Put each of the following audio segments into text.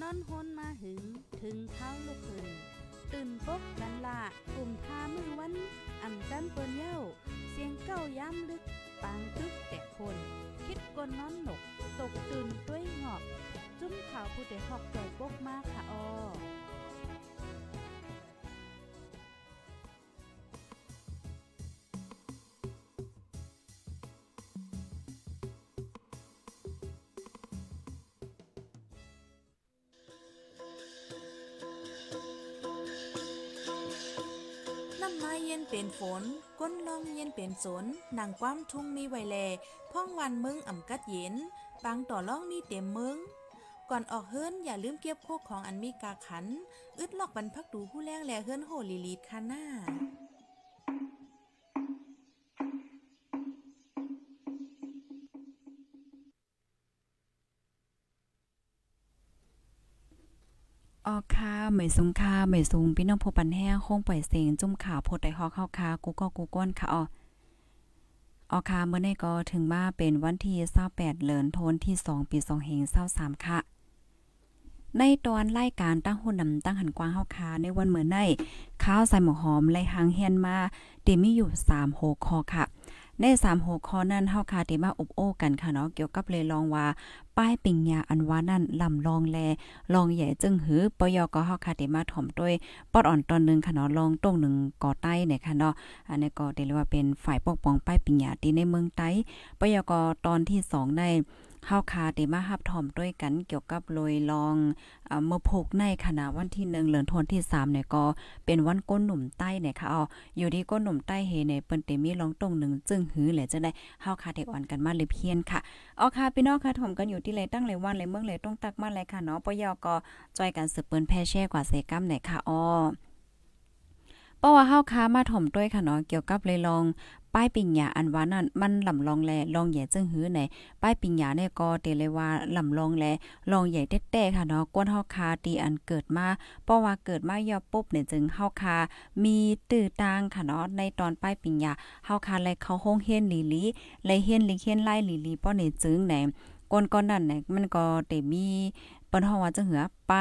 นอนฮนมาหึงถึงเท้าลูกหึงตื่นปกกันละกลุ่มทามือวันอ่ำจันเปิ้นเย้า เสียงเก้าย้ำลึก ปางตึกแต่คน คิดกนนอนหนก ตกตื่นด้วยหงอบ จุ้มข่าวผู้เด็กหอกใจปกมากค่ะออ เป็นฝน ก้นลองเย็นเป็นสนนางความทุ่งมีไวแลพ่องวันมึงอ่ำกัดเย็นปางต่อล่องมีเต็มมึงก่อนออกเฮิรนอย่าลืมเก็บโคกของอันมีกาขัน อึดลอกบรรพักดูผู้แรงแลเฮิรนโหลีลีดคาหน้า อค่ะเหมยซุงค่ะเหมยซุงพี่น้องผู้ปันแห้งคงปล่อยเสียงจุ่มข่าวโพดไดฮอกเข้าค่ะกูก็กูก้นค่ะออออค่ะเมื่อนี้ก็ถึงมาเป็นวันที่28เดือนธันวาคมที่ 2 ปี2เฮง23ค่ะ ในตอนรายการตั้งหุ่นนำตั้งหันกว้างเฮาคาในวันเหมือนในข้าวใส่หมกหอมไล่หางเฮียนมาเตมีอยู่3หัวข้อค่ะ ใน3หัวข้อนั้นเฮาคาเตมาอบโอ้กันค่ะเนาะเกี่ยวกับเลยลองว่าป้ายปิงยาอันว่านั่นลำลองแลลองใหญ่จึงหือปยก็เฮาคาเตมาถ่อมด้วยปอดอ่อนตอนหนึงค่ะเนาะลองตรงหนึ่งก่อใต้เนี่ยค่ะเนาะอันนี้ก็เรียกว่าเป็นฝ่ายปกป้องป้ายปิงยาที่ในเมืองใต้ปยก็ตอนที่สองใน เฮาคาเตมารับถ่อมด้วยกันเกี่ยวกับโลยลองอ่าเมื่อพกในขณะวันที่1เดือนธันที่3เนี่ยก็เป็นวันก้นหนุ่มใต้เนี่ยค่ะอาออยู่ที่ก้นหนุ่มใต้เฮในเปิ้นเตมีลองตรงหนึ่งจึงหือแหละจะได้เฮาคาเทอ่อนกันมาเลยเพียนค่ะเอค่ะพี่น้องค่ะถมกันอยู่ที่เลยตั้งเลยวันเลยเมืองเลยต้องตักมาเลยค่ะเนาะปยก็จอยกันสืบเปิ้นแพ่แช่กว่าเซกัมไหนค่ะอ้อเพราะว่าเฮาค้ามาถ่อมด้วยค่ะเนาะเกี่ยวกับเลยลอง ป้ายปิงหยาอันว่านั่นมันลำลองแลลองใหญ่จึงหือไหนป้ายปิงหยาเนี่ยก็เตเลยว่าลำลองแลลองใหญ่แต้ๆค่ะเนาะกวนเฮาคาตีอันเกิดมาเพราะว่าเกิดมายอปุ๊บเนี่ยจึงเฮาคามีตื้อตางค่ะเนาะในตอนป้ายปิงหยาเฮาคาเลยเขาห้องเฮียนหลีลีเลยเฮียนลิเฮียนไล่หลีลีป้อเนี่ยจึงไหนก้นก้อนนั่นเนี่ยมันก็เตมีเปิ้นเฮาว่าจังหือไป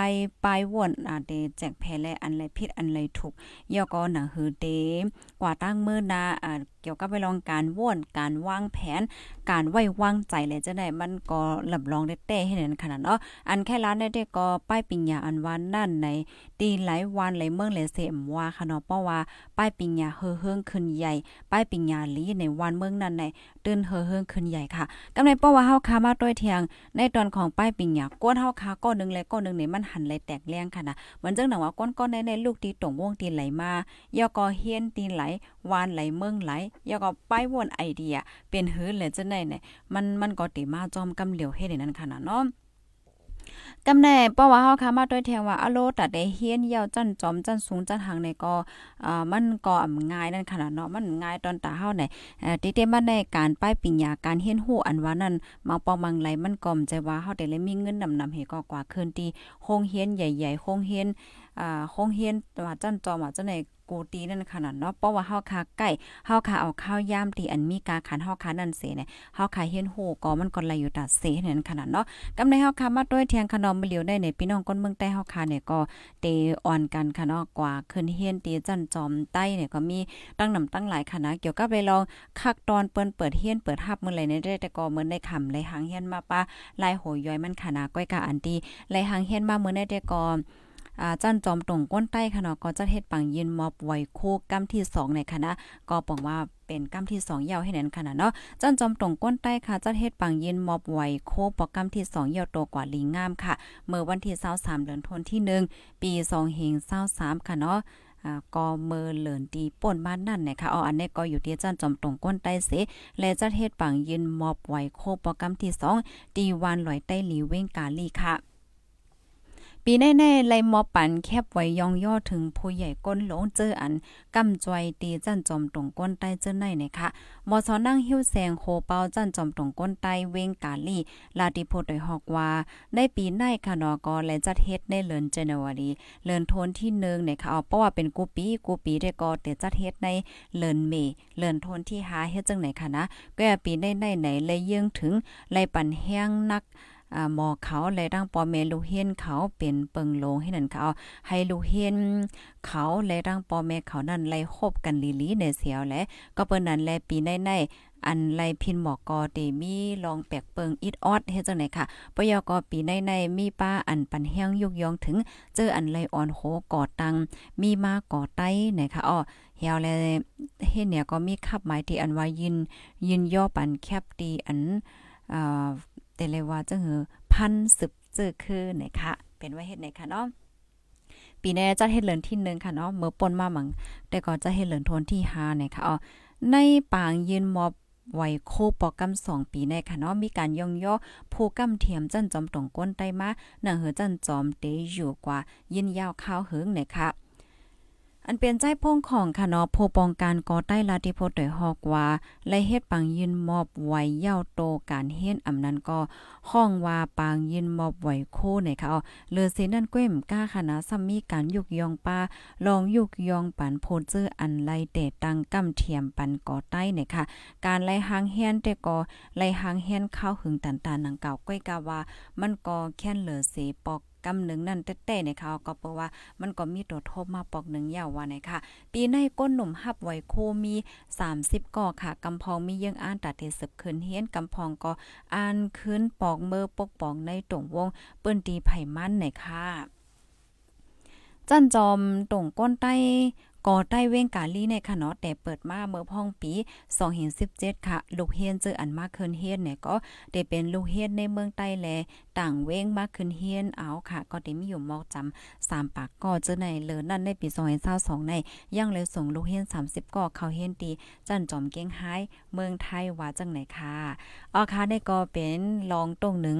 ไปวนอ่าเตแจกแพ้และอันไรผิดอันไรถูกย่อก็หนังหือเตกว่าตั้งมือนาอ่า เกี่ยวกับไปลองการว่นการวางแผน การไว้วางใจเลยจะได้มันก็หลำลองได้แต่ให้นั่นขนาดเนาะอันแค่ร้านได้ได้ก็ป้ายปิญญาอันวันนั่นในตีหลายวันหลายเมืองหลายเสมว่าค่ะเนาะเพราะว่าป้ายปิญญาเฮอเฮิงขึ้นใหญ่ป้ายปิญญาลีในวันเมืองนั้นในตื่นเฮอเฮิงขึ้นใหญ่ค่ะกำในเพราะว่าเฮาคามาด้วยเทียง ในตอนของป้ายปิงหยาก้นเฮาคาก้อนหนึงและก้อนหนึงนี่มันหันไหลแตกแรงค่ะนะเหมือนจังหนังว่าก้อนๆในในลูกตีตรงวงตีไหลมา ยอก็เฮียนตีไหล วานไหลเมืองไหลยอก็ป้ายวนไอเดีย เป็นหื้อเลยจังได๋เนี่ยมันมันก็ติมาจอมกำเหลียวเฮ็ดให้นั่นค่ะนะเนาะกำแน่เพราะว่าเฮาคามาด้วยแทงว่าอโลตัดได้เฮียนยาวจั่นจอมจั่นสูงจั่นหางในก็อ่ามันก็อำง่ายนั่นขนาดเนาะมันง่ายตอนตาเฮาเนี่ยเอ่อติเตมาในการป้ายปิญญาการเฮียนฮู้อันว่านั้นบางปองบางไหลมันก็มใจว่าเฮาได้เลยมีเงินนำนำเฮก็กว่าคืนที่โรงเรียนใหญ่ๆโรงเรียนอ่าโรงเรียนว่าจันจอมว่าจังได๋กูตีนั่นขนาดเนาะเพราะว่าเฮาคาใกล้เฮาคาเอาข้าวย่ามตีอันมีกาขันเฮาคานั่นเสเนี่ยเฮาคาเฮียนฮู้ก็มันก็ไหลอยู่ตัดเสนั่นขนาดเนาะกำในเฮาค่ะมาด้วยเทียงขนมเหลียวได้ในพี่น้องคนเมืองใต้เฮาค่ะเนี่ยก็เตอ่อนกันค่ะเนาะกว่าขึ้นเฮียนตีจันจอมใต้เนี่ยก็มีตั้งนำตั้งหลายคณะเกี่ยวกับไปลองคักตอนเปิ้นเปิดเฮียนเปิดฮับมื้อไหลในได้แต่ก็เหมือนได้คำไหลหางเฮียนมาป้าลายโหย้อยมันคณะก้อยกะอันตีไหลหางเฮียนมามื้อได้แต่ก็ อ่าจันจอมตรงก้นใต้ค่ะเนาะก็จะเฮ็ดปังยินมอบไว้โคกำที่สองในคณะก็ปองว่าเป็นกำที่สองยาวให้แน่นขนาดเนาะจันจอมตรงก้นใต้ค่ะจัดเฮ็ดปังย็นมอบไว้โคโปรแกรมที่2เหี่ยวโตกว่าลิงงามค่ะ เมื่อวันที่23เดือนธันวาคมที่ 1 ปี2เฮง23ค่ะเนาะอ่าก็เมื่อเหลินตีป่นบ้านนั่นนะคะเอาอันนี้ก็อยู่ที่จันจอมตรงก้นใต้เสและจัดเฮ็ดปังย็นมอบไว้โคโปรแกรมที่2ตีวันลอยใต้หลีเว้งกาลีค่ะ ปีแน่ๆไลมอปันแคบไว้ยองย่อถึงผู้ใหญ่ก้นหลงเจออันกำจอยตีจันจอมตรงก้นใต้เจอในนะคะมอสอนั่งหิ้วแสงโคเปาจันจอมตรงก้นใต้เวงกาลีลาติโพดโดยฮอกว่าในปีในค่ะนาะก็และจัดเฮ็ดในเดือนเจนวารีเดือนธันที่1เนี่ยค่ะเอาเพราะว่าเป็นกูปีกูปีได้ก็แต่จัดเฮ็ดในเดือนเมเดือนธันที่5เฮ็ดจังไหนค่ะนะก็ปีในในไหนเลยเยื่องถึงไลปันแห้งนัก หมอเขาและดังปอแม่ลูกเฮียนเขาเป็นเปิงโลงให้นั่นเขาให้ลูกเฮียนเขาและดังปอแม่เขานั่นไล่คบกันลีๆในเสียวและก็เปิ้นนั้นแลปีในๆอันไลพินหมอกอเตมีลองแปลกเปิงอิดออดเฮ็ดจังไหนค่ะปยกอปีในๆมีป้าอันปันแห้งยุกยองถึง เจออันไลอ่อนโหก่อตัง มีมาก่อไต้นะคะอ้อเฮียวแลเฮ็ดเนี่ยก็มีคับหมายที่อันว่ายิน ยินย่อปันแคบตีอันอ่า แต่เลยว่าจังหือพันสืบเจอคือนะคะเป็นว่าเฮ็ดไหนคะเนาะปีนี้จะเฮ็ดเลินที่1ค่ะเนาะเมื่อปนมาหมังแต่ก็จะเฮ็ดเลินทนที่5นะคะอ๋อในปางยืนมอบไว้โคปอกำสองปีในค่ะเนาะมีการย่องย่อผู้กำเทียมจันจอมตรงก้นใต้มาหนังเหือจันจอมเตอยู่กว่ายินยาวข้าวเหิงเนี่ยค่ะ อันเป็นใจพงของค่ะเนาะผู้ปองกันก่อใต้ลาติโพดโดยฮอกว่าและเฮ็ดปังยืนมอบไว้เย้าโตการเฮ็ดอำนั้นก็ห้องว่าปางยืนมอบไว้โคเนี่ยค่ะเลือเสนั่นก้มกล้าค่ะนะซ้ำมีการยุกยองป้าลองยุกยองปันโพเจออันไลเตตังกำเทียมปันก่อใต้เนี่ยค่ะ การไล่หางแฮนแต่ก็ไล่หางแฮนเข้าหึงตันตานังเก่าก้อยกาว่ามันก็แค่นเหลือเสปอก กำหนึ่งนั่นแต่แต่ในเขาก็เปราว่ามันก็มีตัวทบมาปอกหนึ่งยาวว่าไหนค่ะ ปีในก้นหนุ่มหับไว้โคมี 30ก่อค่ะกำพองมียังอ่านตัดเทสืบขึ้นเฮียนกำพองก็อ่านขึ้นปอกเมื่อปกปองในตรงวงเปิ้นตีไผ่มันไหนค่ะจันจอมตรงก้นใต้ ก่อใต้เว้งกาลี่ในค่ะเนาะแต่เปิดมาเมื่อพ่องปี2017ค่ะ ลูกเฮียนเจออันมากขึ้นเฮียนเนี่ยก็ได้เป็นลูกเฮียนในเมืองใต้แลต่างเว้งมากขึ้นเฮียนเอาค่ะ ก็ได้มีอยู่มอกจำ3ปากก็เจอในเลอนั่นในปี2022ในยังเลยส่งลูกเฮียน30ก่อเข้าเฮียนตีจันจอมเก้งไห้เมืองไทยว่าจังไหนค่ะอ๋อค่ะได้ก็เป็นรองตรงหนึ่ง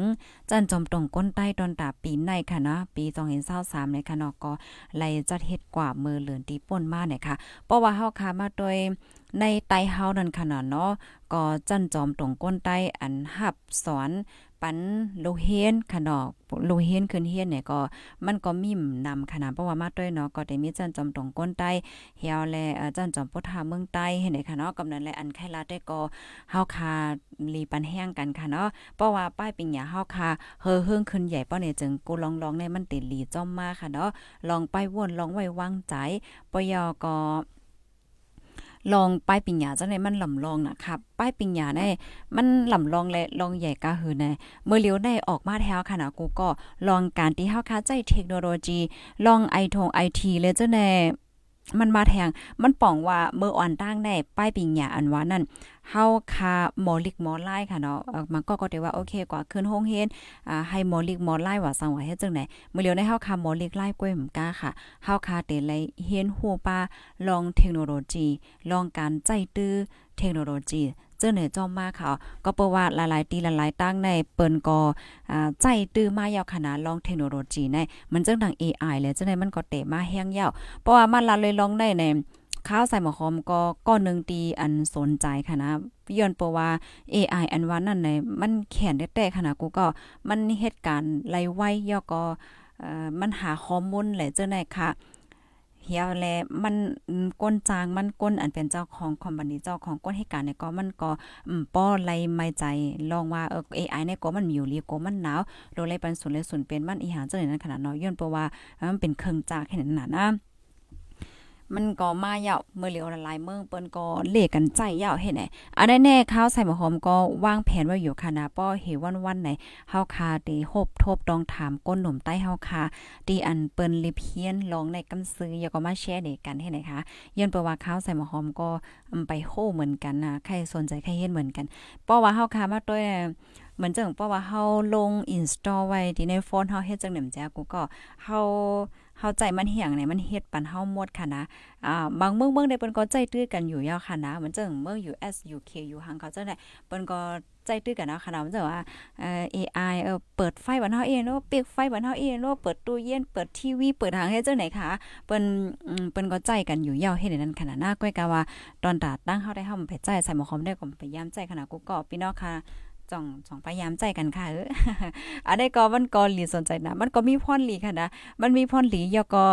จันจอมตรงก้นใต้ตอนตาปีในค่ะนะปี2023ในค่ะเนาะก็ไล่จัดเฮ็ดกว่ามือเหลือนตีป่นมาเนี่ยค่ะเพราะว่าเฮาค่ะมาโดยในไตเฮานั่นขนาดเนาะก็จันจอมตรงก้นใต้อันหับสอน ปันโลเฮนขนอกโลเฮนขึ้นเฮียนเนี่ยก็มันก็มีนำขนาดเพราะว่ามาด้วยเนาะก็ได้มีจันจอมตรงก้นใต้เฮียวแลจันจอมพุทธาเมืองใต้เห็นไหมคะเนาะกำนั้นแลอันไขลาได้ก็เฮาคาลีปันแห้งกันค่ะเนาะเพราะว่าป้ายปิงหยาเฮาคาเฮอเฮิงขึ้นใหญ่ป้อเนี่ยจึงกูลองลองในมันติดหลีจ้อมมาค่ะเนาะลองไปวนลองไว้วางใจปยอก็ ลองป้ายปิญญาจังได๋มันลำลองนะครับป้ายปิญญาได้มันลำลองและลองใหญ่กะหือในเมื่อเลียวได้ออกมาแถวค่ะนะกูก็ลองการที่เฮาค้าใจเทคโนโลยี ลองไอทงไอทีเลยจังได๋มันมาแทงมันป่องว่าเมื่ออ่อนตั้งได้ป้ายปิงหยาอันว่านั่นเฮาคาหมอลิกหมอไล่ค่ะเนาะมันก็ก็ได้ว่าโอเคกว่าขึ้นห้องเฮ็ดอ่าให้หมอลิกหมอไล่ว่าสังว่าเฮ็ดจังได๋มื้อเลียวได้เฮาคาหมอลิกไล่ก้วยหมก้าค่ะเฮาคาเตไลเฮียนฮู้ป้าลองเทคโนโลยีลองการใจตื้อเทคโนโลยีเจอเหนือจอมมาค่ะ ก็เปว่าหลายๆตีหลายๆตั้งในเปิ้นก็อ่าใจตื้อมายาวขนาดลองเทคโนโลยีในมันจังดัง AI แล้วจังได๋มันก็เตมาแห้งยาวเพราะว่ามันละเลยลองได้ใน ข้าวใส่หมอหอมก็ก้อนหนึ่งตีอันสนใจค่ะนะย้อนเปว่า AI อันว่านั่นในมันแขนได้แต่ขนาดกูก็มันเหตุการณ์ไล่ไว้ย่อก็เอ่อมันหาข้อมูลแหละเจ้าไหนค่ะเฮียแลมันก้นจางมันก้นอันเป็นเจ้าของคอมพานีเจ้าของก้นเหตุการเนี่ยก็มันก็ป้อไลไม่ใจลองว่าเออ AI เนี่ยก็มันมีอยู่ลีก็มันหนาวโลไลปันศูนเลยศูนเป็นมันอีหยังจังได๋นั้นขนาดเนาะย้อนเปว่ามันเป็นเครื่องจักแค่นั้นนะ มันก็มาเยาวเมื่อเหลียวละลายเมืองเปิ้นก็เลกันใจเยาวเฮ็ดไหนอันแน่ๆข้าวใส่หมอหอมก็วางแผนไว้อยู่ค่ะนะป้อเฮวันๆไหนเฮาคาตีหบทบดองถามก้นหนุ่มใต้เฮาคาตีอันเปิ้นลิเพียนลองในกำซื้ออย่าก็มาแชร์เด็กกันให้ไหนคะย้อนประว่าข้าวใส่หมอหอมก็ไปโหเหมือนกันนะใครสนใจใครเฮ็ดเหมือนกันป้อว่าเฮาคามาด้วย เหมือนจังเพราะว่าเฮาลง install ไว้ที่ในโฟนเฮาเฮ็ดจังหนึ่มจ้ากูก็เฮาเฮาใจมันเหี่ยงเนี่ยมันเฮ็ดปันเฮาหมดค่ะนะอ่าบางเมืองเมืองได้เปิ้นก็ใจตื้อกันอยู่ยาวค่ะนะเหมือนจังเมือง US UK อยู่ห่างเขาจังได๋เปิ้นก็ใจตื้อกันเนาะค่ะนะมันจะว่าเอ่อ AI เออเปิดไฟบ้านเฮาเองเนาะปิดไฟบ้านเฮาเองเนาะเปิดตู้เย็นเปิดทีวีเปิดทางเฮ็ดจังได๋คะเปิ้นเปิ้นก็ใจกันอยู่ยาวเฮ็ดนั้นขนาดหน้าก้อยกะว่าตอนตาตั้งเฮาได้เฮาไปใจใส่หมอคอมได้ก็พยายามใจขนาดกูก็พี่น้องค่ะ จ่องจ่องพยายามใจกันค่ะเอออันนี้ก็มันก็หลีสนใจนะ มันก็มีพรหลีค่ะนะ มันมีพรหลียก็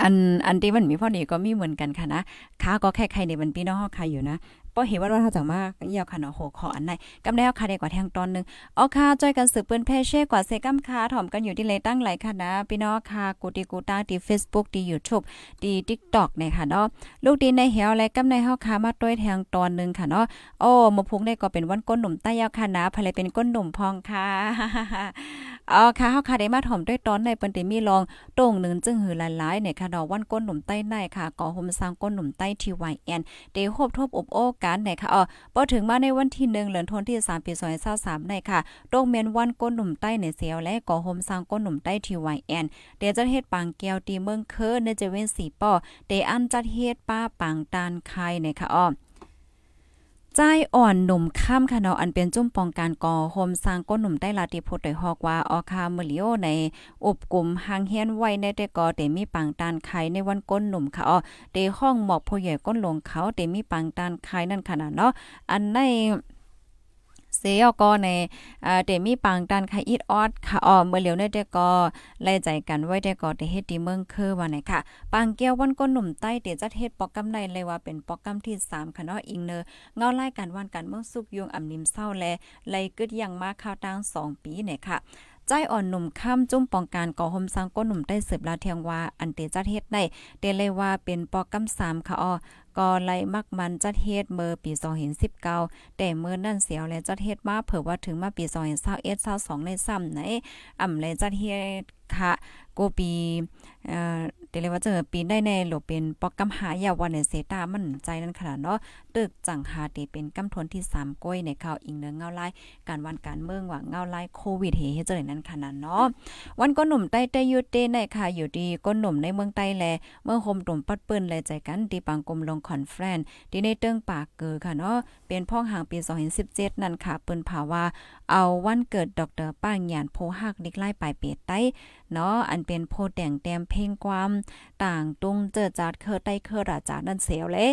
อันอันที่มันมีพอดีก็มีเหมือนกันค่ะนะค้าก็แค่ใครในมันพี่น้องเฮาใครอยู่นะ ป้อเห็นว่าเราเฮาจังมากเอี่ยวค่ะเนาะโหขออันไหนกำได้เอาค่ะได้กว่าแทงตอนนึงเอาค่ะจอยกันสืบเปิ้นแพ่เช่กว่าเซกัมค่ะถ่อมกันอยู่ที่เลยตั้งหลายค่ะนะพี่น้องค่ะกูติกูตาที่ Facebook ที่ YouTube ที่ TikTok เนี่ยค่ะเนาะลูกดีในเหียวและกำในเฮาค่ะมาด้วยแทงตอนนึงค่ะเนาะโอ้มาพุงได้ก็เป็นวันก้นหนุ่มใต้ยาวค่ะนะภายเป็นก้นหนุ่มพองค่ะอ๋อค่ะเฮาค่ะได้มาถ่อมด้วยตอนในเปิ้นได้มีลองต่งนึงจึงหือหลายๆเนี่ยค่ะเนาะวันก้นหนุ่มใต้ในค่ะก่อห่มสร้างก้นหนุ่มใต้ TYN เดโฮบทบอบโอกันเนี่ยค่ะอ๋อพอถึงมาในวันที่1เดือนธันวาคม3ปี2023ในค่ะโต่งเมียนวันก้นหนุ่มใต้ในเสียวและก่อโฮมสร้างก้นหนุ่มใต้ที่ YN เดจะเฮ็ดปังแก้วตีเมืองเคอในจเวนสีป้อเดอันจัดเฮ็ดป้าปังตานคายในค่ะอ๋อ ใจอ่อนหนุ่มข้ามค่ะเนาะอันเป็นจุ่มปองการก่อโฮมสร้างก้นหนุ่มได้ลาติพุทธโดยฮอกว่าออคาเมลิโอในอบกลุ่มหางเฮียนไว้ในแต่ก่อเตมีปังตานไข่ในวันก้นหนุ่มค่ะอ๋อเดห้องหมอกผู้ใหญ่ก้นหลงเขาเตมีปังตานไข่นั่นขนาดเนาะอันใน เสียก็ในอ่าเตมีปังตันค่ะอีดออดค่ะอ๋อเมื่อเหลียวในแต่ก็ไล่ใจกันไว้แต่ก็ได้เฮ็ดดีเมืองคือว่าไหนค่ะปังแก้ววันก้นหนุ่มใต้เตจัดเฮ็ดปอกกำในเลยว่าเป็นปอกกำที่3ค่ะเนาะอิงเนอเงาไล่กันวันกันเมืองสุกยุงอ่ำนิมเศร้าแลไล่กึดยังมาข้าวตัง2 ปีเนี่ยค่ะใจอ่อนหนุ่มข้ามจุ้มปองการก่อหมสร้างก้นหนุ่มได้สืบลาเทียงว่าอันเตจัดเฮ็ดได้เตเลยว่าเป็นปอกกำ3ค่ะอ๋อ ก็ไล่มักมันจัดเฮ็ดเมื่อปี2019แต่เมื่อนั่นเสียวและจัดเฮ็ดมาเผื่อว่าถึงมาปี2021 22ในซ้ำไหนอ่ำเลยจัดเฮ็ดค่ะกูปีเอ่อ เดเลยว่าเจอปีนได้ในหลบเป็นปอกกำหายาวันในเซตามันใจนั่นขนาดเนาะตึกจังหาเตเป็นกำทนที่3ก้อยในข่าวอิงเนื้อเงาไล่การวันการเมืองว่าเงาไล่โควิดเฮเฮ็ดจังนั้นขนาดเนาะวันก้นหนุ่มใต้ใต้ยุดเตในค่ะอยู่ดีก้นหนุ่มในเมืองใต้แลเมื่อคมตุ่มปัดปืนแลใจกันที่ปังกลมลงคอนเฟรนที่ในเติ้งปากเกอค่ะเนาะเป็นพ่องห่างปี2017นั่นค่ะเปิ้นภาวาเอาวันเกิดดรป้างหยานโพหักเล็กไล่ปลายเปตใต้เนาะอันเป็นโพแต่งแต้มเพลงความต่างตรงเจอจัดเคอใต้เคอราจานั่นเสียวเลย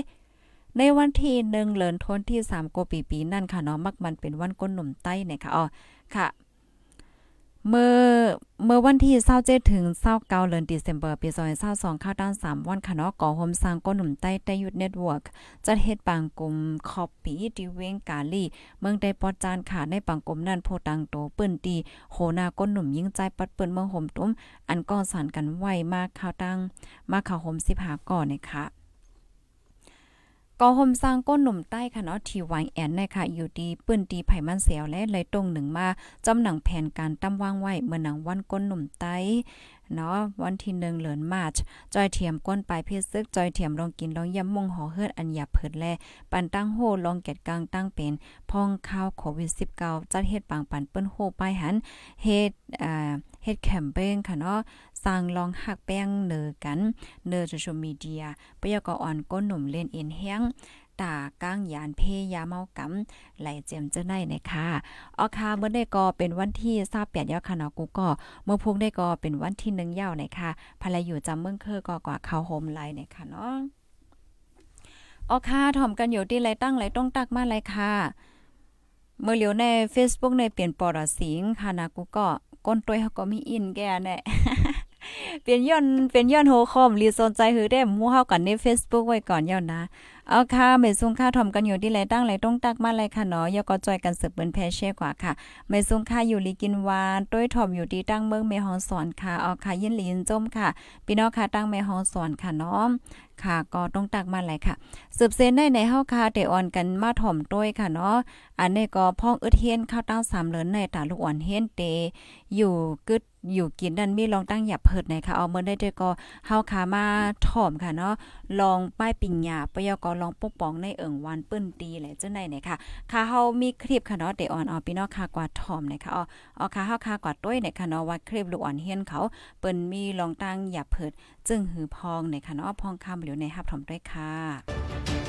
ในวันที่หนึ่งเลินทนที่สามโกปีปีนั่นค่ะเนาะมักมันเป็นวันก้นหนุ่มใต้เนี่ยค่ะอ๋อค่ะ เมื่อเมื่อวันที่27ถึง29เดือนธันวาคมปี2022ข้าวด้าน 3 วันค่ะเนาะก่อโฮมสร้างก้นหนุ่มใต้ได้ยุดเน็ตเวิร์กจัดเฮ็ดปังกลุ่มคอปปี้ดิเวงกาลี เมืองได้ปอดจานค่ะในปังกลุ่มนั้นโพตังโตเปิ้นตีโหนาก้นหนุ่มยิ่งใจปัดเปิ้นเมืองห่มตุ้ม อันก่อสานกันไว้มากข้าวตั้งมาข่าวห่ม15ก่อนเนี่ยค่ะ ก็ห่มสร้างก้นหนุ่มใต้ค่ะเนาะทีวายแอนนะคะอยู่ดีปื้นตีไผ่มันเสียวและเลยตรงหนึ่งมาจำหนังแผนการตั้มว่างไว้เมื่อหนังวันก้นหนุ่มใต้เนาะวันที่หนึ่งเหลือนมาร์ชจอยเทียมก้นปลายเพศซึกจอยเทียมลองกินลองย่ำมงหอเฮือดอันหยาเผิดแล ปันตั้งโหลองเก็ดกลางตั้งเป็นพองข้าวโควิด19จัดเฮ็ดปางปันเปิ้นโหป้ายหันเฮ็ดอ่าเฮ็ดแคมเปญค่ะเนาะ สร้างลองหักแป้งเนอกันเนอโซเชียลมีเดียปยกอ่อนก้นหนุ่มเล่นเอ็นแห้งตาก้างยานเพยาเมากำไหลเจียมเจ้าได้นะคะออค่ะเมื่อได้ก็เป็นวันที่28ยาวค่ะเนาะกูก็ เมื่อพุ่งได้ก็เป็นวันที่1ยาวนะคะภรรยอยู่จำเมืองเคอก็กว่าเขาโฮมไลน์นะคะเนาะออค่ะถ่อมกันอยู่ที่ไรตั้งไรต้องตักมาไรค่ะเมื่อเหลียวใน Facebook ในเปลี่ยนปอดสิงค่ะนะกูก็ก้นตัวเขาก็มีอินแกแน่ เป็นย้อนเป็นย้อนโฮคอมรีสนใจหือได้หมู่เฮากันใน Facebook ไว้ก่อนย้อนนะเอาค่ะเมซุงค่าทอมกันอยู่ที่ไรตั้งไรต้องตักมาไรค่ะเนาะยก็จอยกันสืบเปิ้นแพเช่กว่าค่ะเมซุงค่าอยู่ลีกินวานต้วยทอมอยู่ที่ตั้งเมืองเมฮองสอนค่ะเอาค่ะยินลีนจมค่ะพี่น้องค่ะตั้งเมฮองสอนค่ะเนาะ ค่ะ ก็ต้องตักมาเลยค่ะสืบเส้นได้ในเฮาค่ะเตออนกันมาถ่อมต้วยค่ะเนาะอันนี้ก็พ่องอึดเฮียนข้าวตั้งสามเหลินในตาลูกอ่อนเฮียนเตอยู่กึดอยู่กินนั่นมีลองตั้งหยับเพิดไหนค่ะเอาเมื่อได้เจอก็เฮาขามาถ่อมค่ะเนาะลองป้ายปิ่งยาปยก็ลองปกป้องในเอิ่งวันปื้นตีแหละจังได๋เนี่ยค่ะค่ะเฮามีคลิปค่ะเนาะเดออนเอาพี่น้องค่ะกว่าถ่อมนะคะเอาเอาค่ะเฮาค่ะกว่าต้วยเนี่ยค่ะเนาะว่าคลิปลูกอ่อนเฮียนเขาเปิ้นมีลองตั้งหยับเพิด จึงหือพองในค่ะเนาะพองคำเหลียวในฮับถ่อมด้วยค่ะ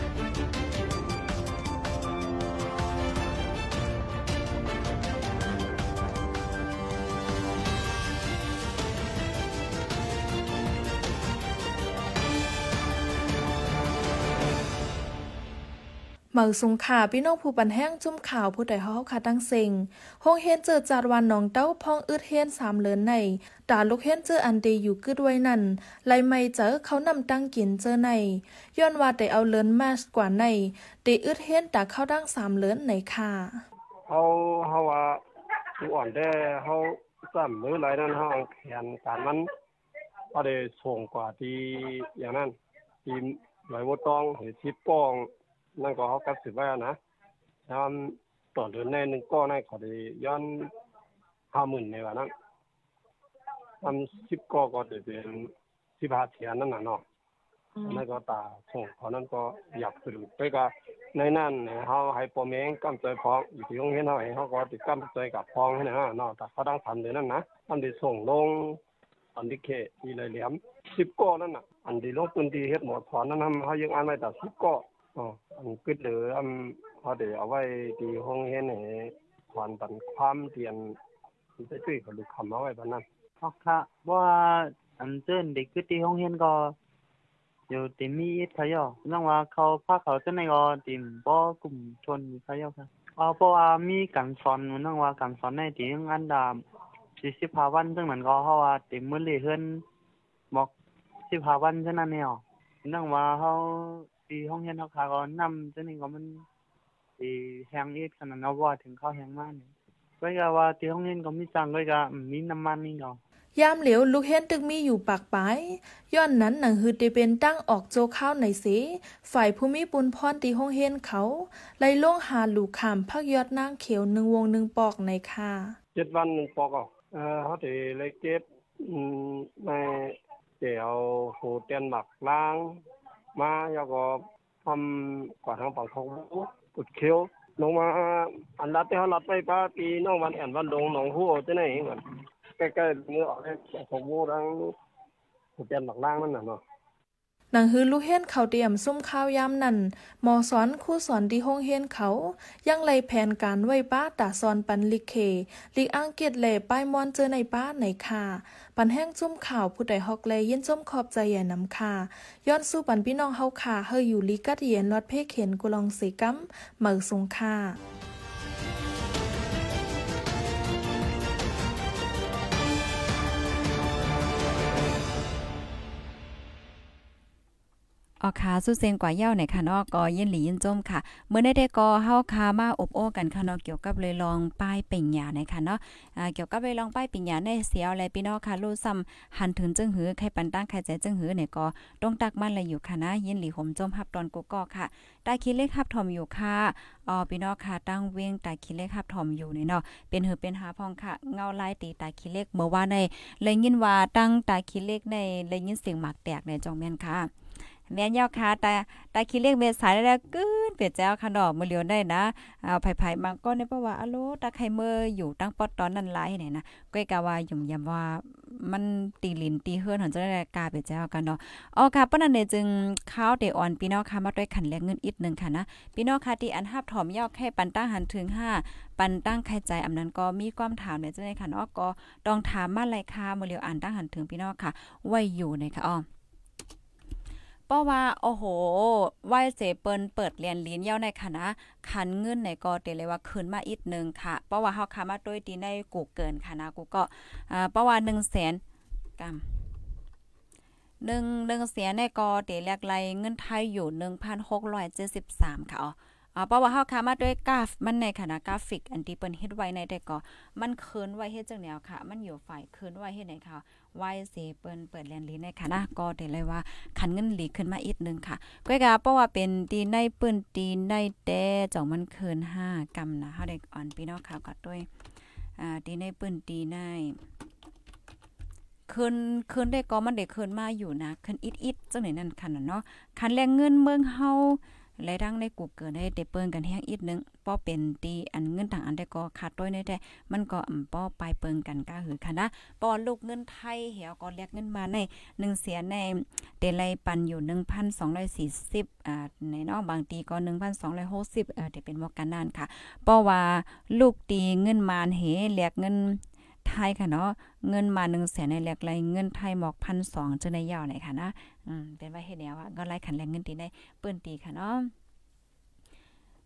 เหมาสุงขาพี่น้องผู้ปันแห้งจุ่มข่าวผู้ใดเฮาคาตั้งเซ็งห้องเฮนเจอจาดวันน้องเต้าพองอึดเฮนสามเลินในตาลูกเฮนเจออันเดอยู่กึดไว้นั่นไลไม่เจอเขานำตั้งกินเจอในย้อนว่าได้เอาเลินมาสกว่าในเดอึดเฮนตาเข้าดั้งสามเลินในค่ะเฮาเฮาว่าผู้อ่อนได้เฮาซ้ํมื้อหลายนั้นเฮาแขนการมันบ่ได้ส่งกว่าที่อย่างนั้นที่หลบ่ต้องเฮ็ดสิป้อง นั่นก็เขากัดสืบไว้นะถ้าต่อเดือนในหนึ่งก็ในขอได้ย้อนห้าหมื่นในวันนั้นทำสิบก็ก็จะเป็นสิบห้าเทียนนั่นน่ะเนาะนั่นก็ตาส่งเพราะนั้นก็อยากสืบไปก็ในนั้นเขาให้ปอมเองกำใจพองอยู่ที่โรงเรียนเขาเองเขาก็ติดกำใจกับพองให้นะเนาะแต่เขาต้องทำเดี๋ยวนั้นนะทำได้ส่งลงอันที่เขที่เลยเหลี่ยมสิบก้อนั่นน่ะอันที่ลงพื้นที่เฮ็ดหมดถอนนั้นเขายังอ่านไว้แต่สิบก้ออ๋อ อันกึดเหลืออำเขาได้เอาไว้ที่โรงเรียนให้ถอนปันความเรียนไปช่วยเขาลูกคำเอาไว้บันั้นอ๋อค่ะว่าอันเจิ้นเด็กกึดที่โรงเรียนก็อยู่ติมีอิทยอนังว่าเขาพาเขาจะในก็ติมบ่กลุ่มชนทยอค่ะอ๋อเพราะว่ามีการสอนนังว่าการสอนในที่อันดา45วันซึ่งมันก็เฮาว่าเต็มมื้อเลยเฮือนบอก15วันฉะนั้นแนวนังว่าเฮา ที่ห้องเรียนเฮาขาก็นำจังนี้ก็มันสิแฮงอีกขนาดเนาะว่าถึงเข้าแฮงมานี่ก็ก็ว่าที่ห้องเรียนก็มีจังก็ก็มีน้ำมันนี่เนาะยามเหลียวลูกเห็นตึกมีอยู่ปากปายย้อนนั้นหนังฮือได้เป็นตั้งออกโจข้าวในเสฝ่ายผู้มีปุนพรตีห้องเฮนเขาไล่ล่งหาลูกขามพักยอดนางเขียวหนึ่งวงหนึ่งปอกในค่ะเจ็ดวันหนึ่งปอกอะเออเขาจะเลยเก็บในเดี๋ยวโหเตียนหมักล้าง มาแล้วก็ทำกว่าทางฝั่งของปุดเขียวลงมาอันรัดที่เขารัดไปป้าปีน้องวันแอนวันลงหนองหัวจะไหนเหมือนใกล้ๆเนื้อออกของวัวทั้งเตียนหมักล่างนั่นน่ะเนาะ หนังฮือลูกเฮียนเขาเตรียมซุ่มข้าวยามนั่นหมอสอนครูสอนที่ห้องเฮียนเขายังไลแผนการไว้ป้าตาสอนปันลิเคลิกอังเกตแหล่ป้ายมอนเจอในป้าในค่ะปันแห้งจุ่มข่าวผู้ใดฮอกแลยินจุ่มขอบใจใหญ่นำค่ะย้อนสู้ปันพี่น้องเฮาค่ะเฮยอยู่ลิกัดเย็นรอดเพ่เข็นกุลองสีกัมเหมือสงค่ะ ออค่ะสู้เซงกว่าเย้าในค่ะนาะก็ยินหลียินจมค่ะ เมื่อได้ได้ก็เฮาคามาอบโอ้กันค่ะนาะเกี่ยวกับเลยลองป้ายปิ่งหยาในค่ะเนาะอ่าเกี่ยวกับเลยลองป้ายปิ่งหยาในเสียวอะไรพี่น้องค่ะรู้ซ้ำหันถึงจึงหือใครปันตั้งใครใจจึงหือเนี่ยก็ต้องตักมันเลยอยู่ค่ะนะยินหลีห่มจมฮับตอนกูก็ค่ะตาคิดเลขฮับทอมอยู่ค่ะอ๋อพี่น้องค่ะตั้งเว้งตาคิดเลขฮับทอมอยู่นี่เนาะเป็นหือเป็นหาพองค่ะเงาลายตีตาคิดเลขเมื่อว่าในเลยยินว่าตั้งตาคิดเลขในเลยยินเสียงหมากแตกในจองแม่นค่ะ แม่นยอค่ะแต่แต่คิดเลขเมษายแล้วกึ้นเปียเจ้าค่ะดอกมือเลียวได้นะเอาไผๆบางก้อนในเพระว่าอะโลตาไข่เมื่ออยู่ตั้งปอดตอนนั้นหลายเนี่ยนะก้อยกะว่าหยุ่มยำว่ามันตีลินตีเฮือนหันจะได้กาเปียเจ้ากันเนาะอ๋อค่ะปะนั้นเนี่ยจึงข้าวเดอ่อนพี่น้องค่ะมาด้วยขันแลกเงินอีกนึงค่ะนะพี่น้องค่ะที่อันหับถอมยอกแค่ปันตั้งหันถึง5ปันตั้งไข่ใจอำนั้นก็มีความถามเนี่ยจังได๋ค่ะเนาะก็ต้องถามมาเลยค่ะมือเลียวอ่านตั้งหันถึงพี่น้องค่ะไว้อยู่ในค่ะอ๋อ เพราะว่าโอ้โหไหวเสเปิ้นเปิดเรียนลิ้นเย้าในคณะคันเงินในก็เตเลยว่าขึ้นมาอีกนึงค่ะ เพราะว่าเฮาค้ามาด้วยดีในกูเกินค่ะนะกูก็อ่าเพราะว่า100,000กำหนึ่งหนึ่งเสียในกอเตแลกไรเงินไทยอยู่1,673ค่ะอ๋ออ่าเพราะว่าเฮาค้ามาด้วยกราฟมันในคณะกราฟิก อันที่เปิ้นเฮ็ดไว้ในแต่ก็มันคืนไว้เฮ็ดจังแนวค่ะ มันอยู่ฝ่ายคืนไว้เฮ็ดไหนค่ะ ไว้สิเปิ้นเปิดเรียนลีในค่ะนะก็ได้เลยว่าคันเงินหลีขึ้นมาอีกนึงค่ะก้อยกาเพราะว่าเป็นตีในปื้นตีในแต่จ่องมันเคืน5กำนะเฮาได้อ่อนพี่น้องค่ะก็ด้วยอ่าตีในปื้นตีในคืนคืนได้ก็มันได้คืนมาอยู่นะคืนอิดๆจังไหนนั่นค่ะเนาะคันแรงเงินเมืองเฮา และดังในกูเกิดได้ได้เปิ้งกันแฮงอีกนึงป้อเป็นตีอันเงินต่างอันได้ก็ขาดต้อยได้แต่มันก็อ่ำป้อปลายเปิงกันก็หือค่ะนะป้อลูกเงินไทยเหี่ยวก็แลกเงินมาใน1เสียในเตไลปันอยู่1,240อ่าในนอกบางตีก็1,260เอ่อได้เป็นว่ากันนานค่ะป้อว่าลูกตีเงินมานเหแลกเงิน ไทยค่ะเนาะเงินมา1 0 0 0 0แสนในแลกไรเงินไทยหมอกพันสองจะในยาวไหนค่ะนะอืมเป็นว่าเฮ็ดแนวว่าก็ไล่ขันแรงเงินตีได้เปิ้นตีค่ะเนาะ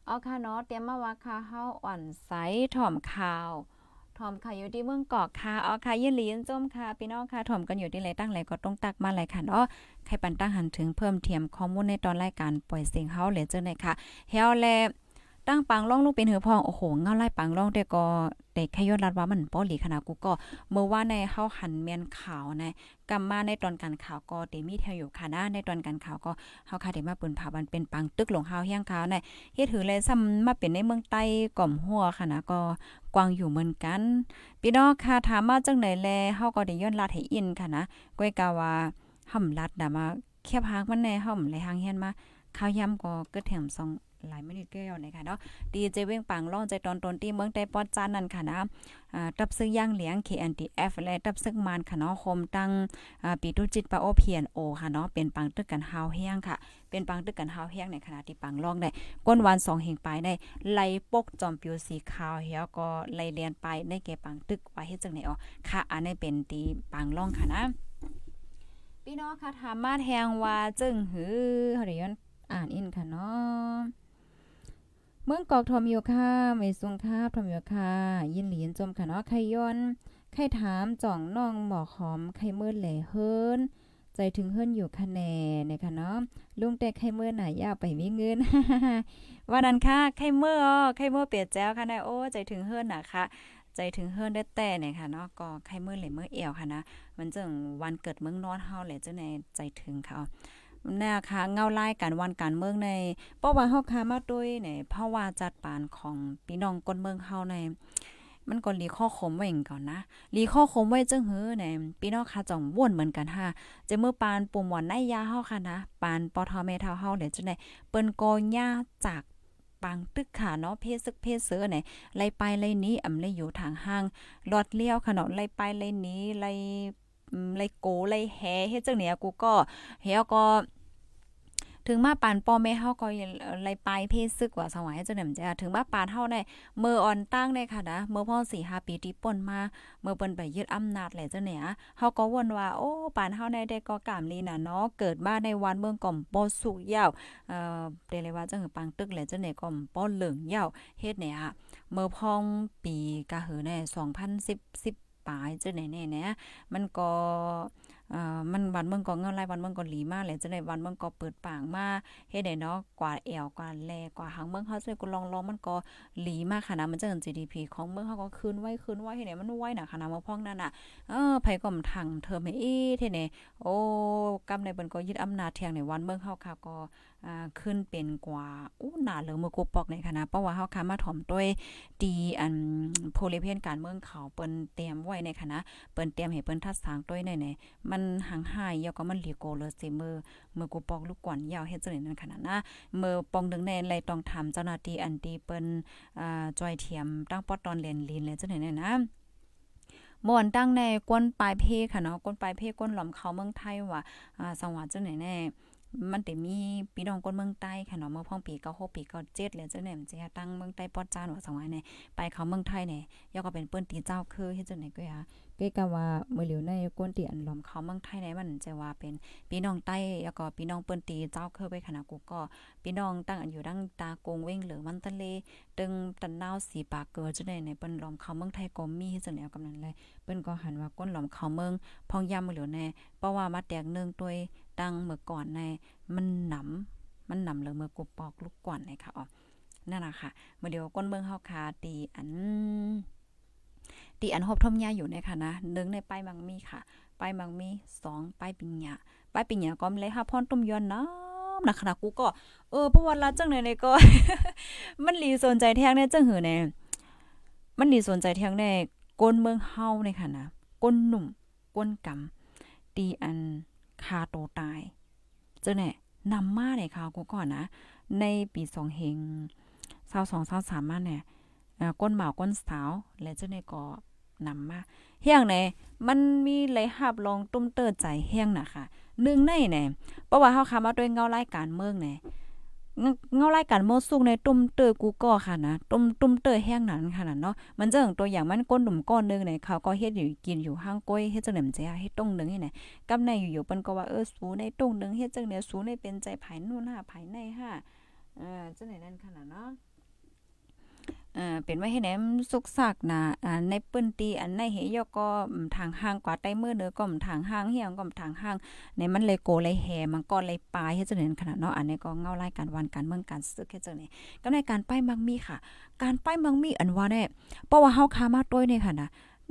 เอาค่ะเนาะเตรียมมาว่าค่ะเฮาอ่อนใสถ่อมข่าวถ่อมค่ะอยู่ที่เมืองกอกค่ะเอาค่ะยินหลีนจมค่ะพี่น้องค่ะถ่อมกันอยู่ที่ไหนตั้งไหนก็ต้องตักมาหลายค่ะเนาะใครปันตั้งหันถึงเพิ่มเทียมข้อมูลในตอนรายการปล่อยเสียงเฮาเลยเจ้าไหนค่ะเฮาแล ตั้งปังล่องลูกเป็นเหือพอง โอ้โหเงาไล่ปังล่องแต่ก็แต่แค่ยอดรัดว่ามันป้อหลีขนาดกูก็ เมื่อว่าในเฮาหันเมียนข่าวนะกำมาในตอนการข่าวก็เตมีแถวอยู่ค่ะนะในตอนการข่าวก็เฮาค่ะได้มาปิ้นผาบันเป็นปังตึกหลงเฮาเฮียงข่าวนะเฮ็ดถือเลยซ้ำมาเป็นในเมืองใต้ก่อมหัวค่ะนะก็กวางอยู่เหมือนกันพี่น้องค่ะถามมาจังไหนแลเฮาก็ได้ย้อนลัดให้อินค่ะนะก้อยกาว่าห่ำลัดดามาแคบหางมันในห่ำไหลหางเฮียนมาข้าวยำก็เกิดแถมสอง หลายมินิเกลียวนะคะเนาะดีเจเว้งปังล่องใจตอนตนที่เมืองใต้ปอดจานนั่นค่ะนะตับซึ่งย่างเหลียง KNTF และตับซึ่งมานค่ะเนาะคมตั้งปีตุจิตปาโอเพียนโอค่ะเนาะเป็นปังตึกกันฮาวเฮียงค่ะ เป็นปังตึกกันฮาวเฮียงในขณะที่ปังล่องได้ก้นวัน2เฮงปลายได้ไล่ปกจอมปิวสีขาวเฮียก็ไล่เลียนไปในเกปังตึกไว้เฮ็ดจังไหนอ๋อค่ะอันนี้เป็นตีปังล่องค่ะนะพี่น้องค่ะถามมาแทงว่าจึงหือเฮาได้ย้อนอ่านอินค่ะเนาะ เมืองกอกทอมอยู่ค่ะไม่สุงค่ะทอมอยู่ค่ะยินหลีนจมค่ะเนาะไขย้อนไข่ถามจ่องน้องหมอหอมไข่มืดแหล่เฮิรนใจถึงเฮิรนอยู่คะแนนนะคะเนาะลุงแต่ไข่มืดน่ะยาวไปมีเงินว่านั้นค่ะไข่มืออ๋อไข่มือเปียดแจ้วค่ะนะโอ้ใจถึงเฮิรนนะคะใจถึงเฮิรนได้แต่เนี่ยค่ะเนาะก็ไข่มือเหล่เมื่อเอวค่ะนะมันจึงวันเกิดเมืองนอนเฮาแหละเจ้าในใจถึงค่ะ นะคะเงาไล่การวันการเมืองในเพราะว่าเฮาคามาด้วยเนี่ยเพราว่าจัดปานของพี่น้องคนเมืองเฮาใน มันก็รีข้อคมไว้ก่อนนะรีข้อคมไว้จึงหือเนี่ยพี่น้องค่ะจ่องว่นเหมือนกันค่ะจะเมื่อปานปุ่มหวานในยาเฮาค่ะนะปานปอทอเมทาเฮาเดี๋ยวจังได๋เปิ้นกอย่าจากปังตึกค่ะเนาะเพศซึกเพศเสือไหนไล่ไปไล่นี้อำไล่อยู่ทางห้างลอดเลี้ยวค่ะเนาะไล่ไปไล่นี้ไล่ ไล่โกไล่แฮเฮ็ดจังเนี่ยกูก็เฮาก็ถึงมาปานป้อแม่เฮาก็ไล่ไปเพศซึกว่าสวายจะนำจะถึงมาปานเฮาได้เมื่ออ่อนตั้งได้ค่ะนะเมื่อพ่อ4 5ปีที่ป่นมาเมื่อเปิ้นไปยึดอำนาจแหละเจ้าเนี่ยเฮาก็วนว่าโอ้ปานเฮาได้ได้ก็กามลีน่ะเนาะเกิดมาในวันเมืองก่อมป้อสุกยาวเอ่อเดเลยว่าจังปังตึกแหละเจ้าเนี่ยก่อมป้อเหลืองยาวเฮ็ดเนี่ยเมื่อพ่องปีกะหือใน2010 10ปลายเจ้าไหนแน่เนี่ยมันก็อ่ามันวันเมืองก็เงินรายวันเมืองก็หลีมาแหละจังได๋วันเมืองก็เปิดปางมาเฮ็ดได้เนาะกว่าแอวกว่าแลกว่าหางเมืองเฮาจังก็ลองๆมันก็หลีมาค่ะนะมันจัง GDP ของเมืองเฮาก็คืนไว้คืนไว้เฮ็ดได้มันไว้น่ะค่ะนะมาพ้องนั่นน่ะเออไผก็มทังเธอแม่อีเท่นี่โอ้กำในเปิ้นก็ยึดอำนาจเที่ยงในวันเมืองเฮาค่ะก็ ขึ้นเป็นกว่าอู้หนาเหลือมือกูปอกในคณะเพราะว่าเฮาค่ะมาถ่อมด้วยดีอันโพลิเพียนการเมืองเขาเปิ้นเตรียมไว้ในคณะเปิ้นเตรียมให้เปิ้นทัดสางด้วยในในมันห่างหายยาวก็มันเหลียโกเลยสิมือมือกูปอกลูกก่อนยาวเฮ็ดจังได๋นั่นขนาดนะมือปองดึงในไรต้องถามเจ้าหน้าที่อันตีเปิ้นอ่าจอยเทียมตั้งปอตอนเรียนลีนเลยจังได๋นั่นนะม่วนตั้งในก้นปลายเพค่ะเนาะก้นปลายเพก้นหล่อมเขาเมืองไทยว่าอ่าสังหวัดจังไหนแน่ มันแต่มีพี่น้องคนเมืองใต้ค่ะเนาะเมื่อพ่องปีเก้าหกปีเก้าเจ็ดแล้วจังไหนมันจะตั้งเมืองใต้ปอดจานว่าสังหวัดเนี่ยไปเขาเมืองไทยเนี่ยยอก็เป็นเปิ้นตีเจ้าคือเฮ็ดจังไหนก็อะเก้กะว่าเมื่อเหลียวในก้นตีอันหลอมเขาเมืองไทยเนี่ยมันจะว่าเป็นพี่น้องใต้แล้วก็พี่น้องเปิ้นตีเจ้าคือไปขนาดกูก็พี่น้องตั้งอันอยู่ดั้งตากงเว้งหรือมันทะเลตึงตันนาวสีปากเกิดจังได๋ในเปิ้นหลอมเขาเมืองไทยก็มีเฮ็ดจังไหนกำนันเลยเปิ้นก็หันว่าก้นหลอมเขาเมืองพองยามเหลียวแน่เพราะว่ามาแตกเนื่องด้วย ตั้งเมื่อก่อนในมันหนำมันหนำเลยเมื่อกูปอกลูกก่อนเลยค่ะอ๋อนั่นน่ะค่ะเมื่อเดียวก้นเมืองเฮาคาตีอันตีอันหบทมยาอยู่ในค่ะนะหนึ่งในป้ายมังมีค่ะป้ายมังมีสองป้ายปิญญาป้ายปิญญาก็เลยค่ะพรตุ้มยอนนะนะขณะกูก็เออเพระวันละจังไหนก็ มันหลีสนใจแท้งเนี่ยจังหือแน่มันหลีสนใจแท้งแน่ก้นเมืองเฮาในค่ะนะก้นหนุ่มก้นกำตีอัน คาโตตายเจ้าเนี่ยนำมาเนี่ยค่ะกูก่อนนะ ในปีสองเฮงเศร้าสองเศร้าสามมาเนี่ยก้นเหมาก้นสาว และเจ้าเนี่ยก็นำมาเฮียงไหนมันมีไหลหับลองตุ้มเตอใจเฮียงนะคะหนึ่งในเนี่ยเพราะว่าเฮาคามาด้วยเงาไล่การเมืองเนี่ย เงารายการโมสุกในตุ้มเตอกูก็ค่ะนะตุ้มตุ้มเตอแห้งนั้นค่ะนะเนาะมันจะตัวอย่างมันก้นหนุ่มก้อนนึงเนี่ยเขาก็เฮ็ดอยู่กินอยู่ห้างก้อยเฮ็ดจังได๋มันจเฮ็ดต้งนึงนี่แหละกำในอยู่ๆเปิ้นก็ว่าเออสูในต้งนึงเฮ็ดจังเนี่ยสูในเป็นใจภายนู่นหาภายในค่ะเออจังไหนนั่นค่ะเนาะ อ่อเป็นไว้ให้แหนมสุกซักนะอ่าในปื้นตีอันในเหยอก็ทางห้างกว่าใต้มือเด้อก็ทางห้างเฮียงก็ทางห้างในมันเลยโกเลยแหมันก็เลยปลายให้เจริญขนาดเนาะอันนี้ก็เงาไล่การวันการเมืองการศึกเฮ็ดจังได๋ก็ในการป้ายมังมีค่ะ การป้ายมังมีอันว่าแน่เพราะว่าเฮาคามาต้วยนี่ค่ะนะ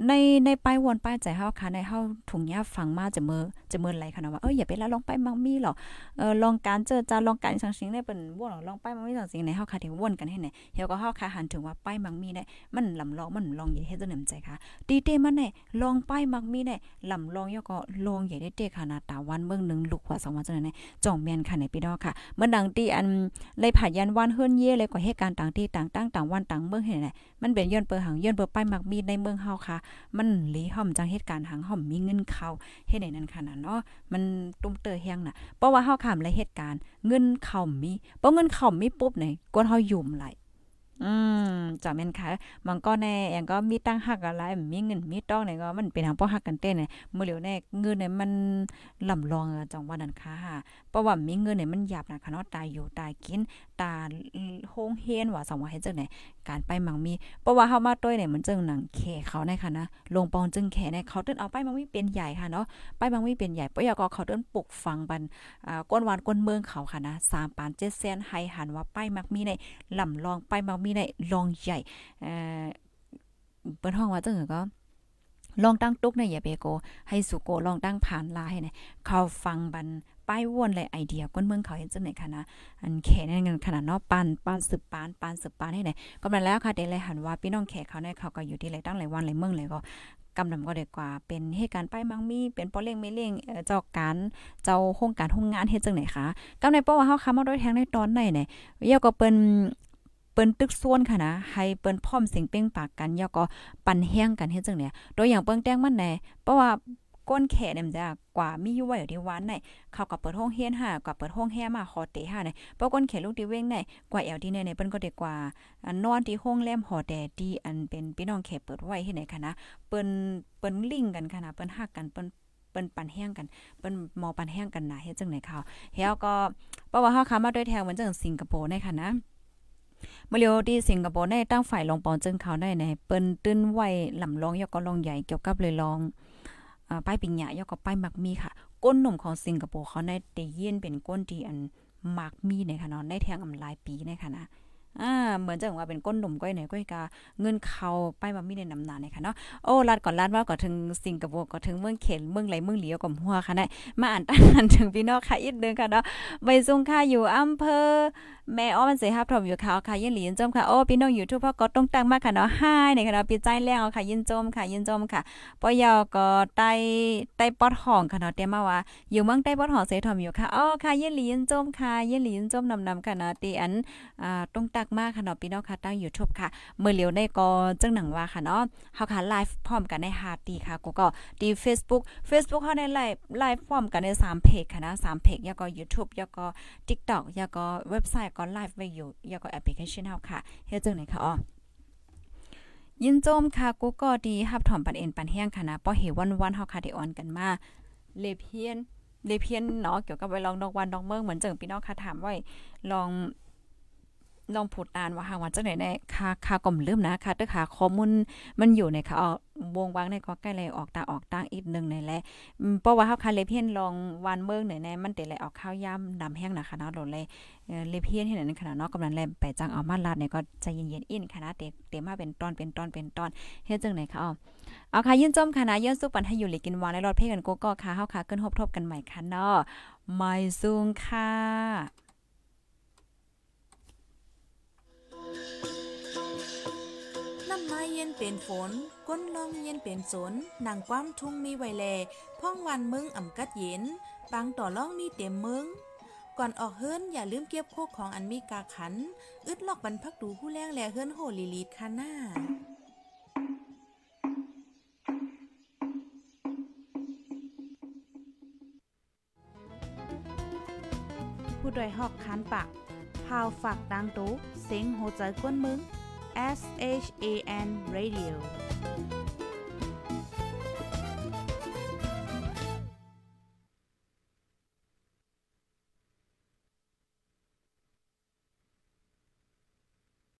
ในในป้ายวนป้ายใจเฮาค่ะในเฮาถุงยาฟังมาจะมือจะมือไหลค่ะนะว่าเอ้ยอย่าไปละลองไปมักมีหรอเออลองการเจอจาลองการสังสิงได้เป็นว่ลองไปมักมีสังสิงในเฮาค่ะที่วนกันให้ไหนเฮาก็เฮาค่ะหันถึงว่าไปมักมีได้มันลำลองมันลองอย่เฮ็ดจังได๋ใจค่ะดีเตมันได้ลองไปมักมีได้ลำลองยก็ลองอย่ได้เตค่ะนะตาวันเมืองนึงลูกกว่าสองวันจังได๋จ่องแม่นค่ะในพี่ดอกค่ะเมื่อดังที่อันเลยผ่ายันวันเฮือนเย่เลยก็เหตุการณ์ต่างที่ต่างตั้งต่างวันต่างเมืองเห็นไหนมันเป็นย้อนเปิดหังย้อนเปิดป้ายมักมีในเมืองเฮาค่ะมันลีห่อมจังเหตุการณ์หังห่อมมีเงินเข้าเฮ็ดได้นั่นค่ะนะเนาะมันตุ้มเตอเฮียงน่ะเพราะว่าเฮาข้ามและเหตุการณ์เงินเข้ามีเพราะเงินเข้ามีปุ๊บนี่กวนเฮายุ่มไหลอืมจาแม่นค่ะมันก็แน่อย่างก็มีตั้งหักอะไรมีเงินมีต้องเนี่ยก็มันเป็นทางป้อหักกันเต้นเนี่ยมื้อเหลียวแน่เงินเนี่ยมันลำลองจังว่านั้นค่ะ เพราะว่ามีเงินเนี่ยมันหยาบนะคะเนาะตายอยู่ตายกินตาโฮงเฮียนว่าสองว่าเฮ็ดจังได๋การไปมังมีเพราะว่าเฮามาต้วยเนี่ยมันจึงหนังแขเขาในค่ะนะลงปองจึงแขในเขาเติ้นเอาไปมังมีเป็นใหญ่ค่ะเนาะไปมังมีเป็นใหญ่ปอยก็เขาเติ้นปลุกฟังบันอ่าก้นวานก้นเมืองเขาค่ะนะ3ปาน7แสนให้หันว่าไปมักมีในลำลองไปมักมีในลองใหญ่เอ่อเปิ้นห้องว่าจังก็ลองตั้งตุกในอย่าเปโก ให้สุโกลองตั้งผ่านลาให้เนี่ยเขาฟังบัน ป้ายวนเลยไอเดียก้นเมืองเขาเห็นจังไหนคะนะอันแขนั่นเงินขนาดนาะปานปานสืบปานปานสืบปานให้ไหนก็มาแล้วค่ะเดเลยหันว่าพี่น้องแขกเขาเนี่ยเขาก็อยู่ที่ไรตั้งหลายวันหลายเมืองเลยก็กำนำก็ได้กว่า เป็นเหตุการณ์ป้ายมังมี เป็นปอเล่งไม่เล่งเจ้าการเจ้าโครงการโรงงานเฮ็ดจังไหนคะกำในป้อว่าเฮาค้ามาด้วยแทงในตอนไหนเนี่ยเยาก็เป็นเปิ้นตึกส่วนค่ะนะ ให้เปิ้นพร้อมเสียงเป้งปากกันยาก็ปันแห้งกันเฮ็ดจังเนี่ยโดยอย่างเปิ้งแต้งมันแน่เพราะว่า ก้นแขเนี่ยมันจะกว่ามีอยู่ไว้อยู่ที่วันไหนเขากับเปิดห้องเฮียนหากับเปิดห้องแฮมาคอเตหาเนี่ยเพราะก้นแขลูกที่เว้งไหนกว่าแอลที่เนี่ยเปิ้นก็ได้กว่าอันนอนที่ห้องแลมหอแต่ที่อันเป็นพี่น้องแขเปิดไว้เฮ็ดไหนคะนะเปิ้นเปิ้นลิงกันค่ะนะเปิ้นฮักกันเปิ้นเปิ้นปันแห้งกันเปิ้นมอปันแห้งกันนะเฮ็ดจังไหนเขาเฮาก็เพราะว่าเฮาค้ามาด้วยแทงเหมือนจังสิงคโปร์ในค่ะนะเมื่อเร็วที่สิงคโปร์ได้ตั้งฝ่ายลงปอนจึงเขาได้ในเปิ้นตื้นไว้ลำลองยกก็ลองใหญ่เกี่ยวกับเลยลอง ป้ายปิงหยายกก็ป้ายมักมีค่ะ ก้นหนุ่มของสิงคโปร์เขาได้เตเยียนเป็นก้นที่อันมักมีในค่ะเนาะได้แทงอำลายปีในค่ะนะ อ่าเหมือนจะว่าเป็นก้นหนุ่มก้อยไหนก้อยกาเงินเขาไปมามีในนำนานเนี่ยค่ะเนาะโอ้ลาดก่อนลาดว่าก็ถึงสิงคโปร์ก็ถึงเมืองเขนเมืองไหลเมืองเหลียวกับหัวค่ะได้มาอ่านตั้งถึงพี่น้องค่ะอีกนึงค่ะเนาะใบซุงค่ะอยู่อำเภอแม่อ้อมันเสียฮับถมอยู่ค่ะค่ะยินหลียินจมค่ะโอ้พี่น้องอยู่ทุกพ่อก็ต้องตั้งมากค่ะเนาะห้ในค่ะเนาะปีใจแรงเอาค่ะยินจมค่ะยินจมค่ะปอยอก็ใต้ใต้ปอดห้องค่ะเนาะเต็มมาว่าอยู่เมืองใต้ปอดห้องเสียถมอยู่ค่ะอ๋อค่ะยินหลียินจมค่ะยินหลียินจมนำๆค่ะเนาะตีอันอ่าต้องตักมากค่ะเนาะพี่น้องค่ะตั้ง YouTube ค่ะเมื่อเหลียวในก็จังหนังว่าค่ะเนาะเฮาค่ะไลฟ์พร้อมกันในฮาตีค่ะกูก็ดี Facebook Facebook เฮาในไลฟ์ไลฟ์พร้อมกันใน3เพจค่ะนะ3เพจแล้วก็ YouTube แล้วก็ TikTok แล้วก็เว็บไซต์ก็ไลฟ์ไว้อยู่แล้วก็แอปพลิเคชันเฮาค่ะเฮ็ดจังไหนค่ะอ๋อยินโจมค่ะกูก็ดีฮับถอมปันเอ็นปันแห้งค่ะนะป้อเหวันวันเฮาค่ะได้ออนกันมาเลเพียนเลเพียนเนาะเกี่ยวกับไว้ลองดอกวันดอกเมืองเหมือนจังพี่น้องค่ะถามไว้ลอง ลองพูดอ่านว่าหางว่าจังไหนในค่าค่าก่อมลืมนะค่ะเด้อค่ะข้อมูลมันอยู่ในค่ะออวงวางในก็ใกล้เลยออกตาออกตางอีกนึงในแหละเพราะว่าเฮาค่ะเลเพียนลองวันเมืองไหนในมันเตเลยออกข้าวย่ำดำแห้งนะคะเนาะโดนเลยเลเพียนเห็นนั้นขนาดเนาะกำลังแลมไปจังเอามาลาดเนี่ยก็ใจเย็นๆอินค่ะนะเตเตมาเป็นตอนเป็นตอนเป็นตอนเฮ็ดจังไหนคะอ๋อเอาค่ะยินจมค่ะนะย้อนสุปันให้อยู่เลยกินวานในรถเพ่กันโกก็ค่ะเฮาค่ะขึ้นฮบทบกันใหม่ค่ะเนาะไม่ซุงค่ะ เย็นเป็นฝน ก้นลองเย็นเป็นสนนางความทุ่งมีไวแลพ่องวันมึงอ่ำกัดเย็น ปังต่อล่องมีเต็มมึง ก่อนออกเฮิรนอย่าลืมเก็บโคกของอันมีกาขัน อึดลอกบรรพักดูผู้แรงแลเฮิรนโหลีลีดค่ะหน้าผู้ดยหอกคานปากพาวฝากดังตู้เซ็งโหใจกวนมึง S H A N Radio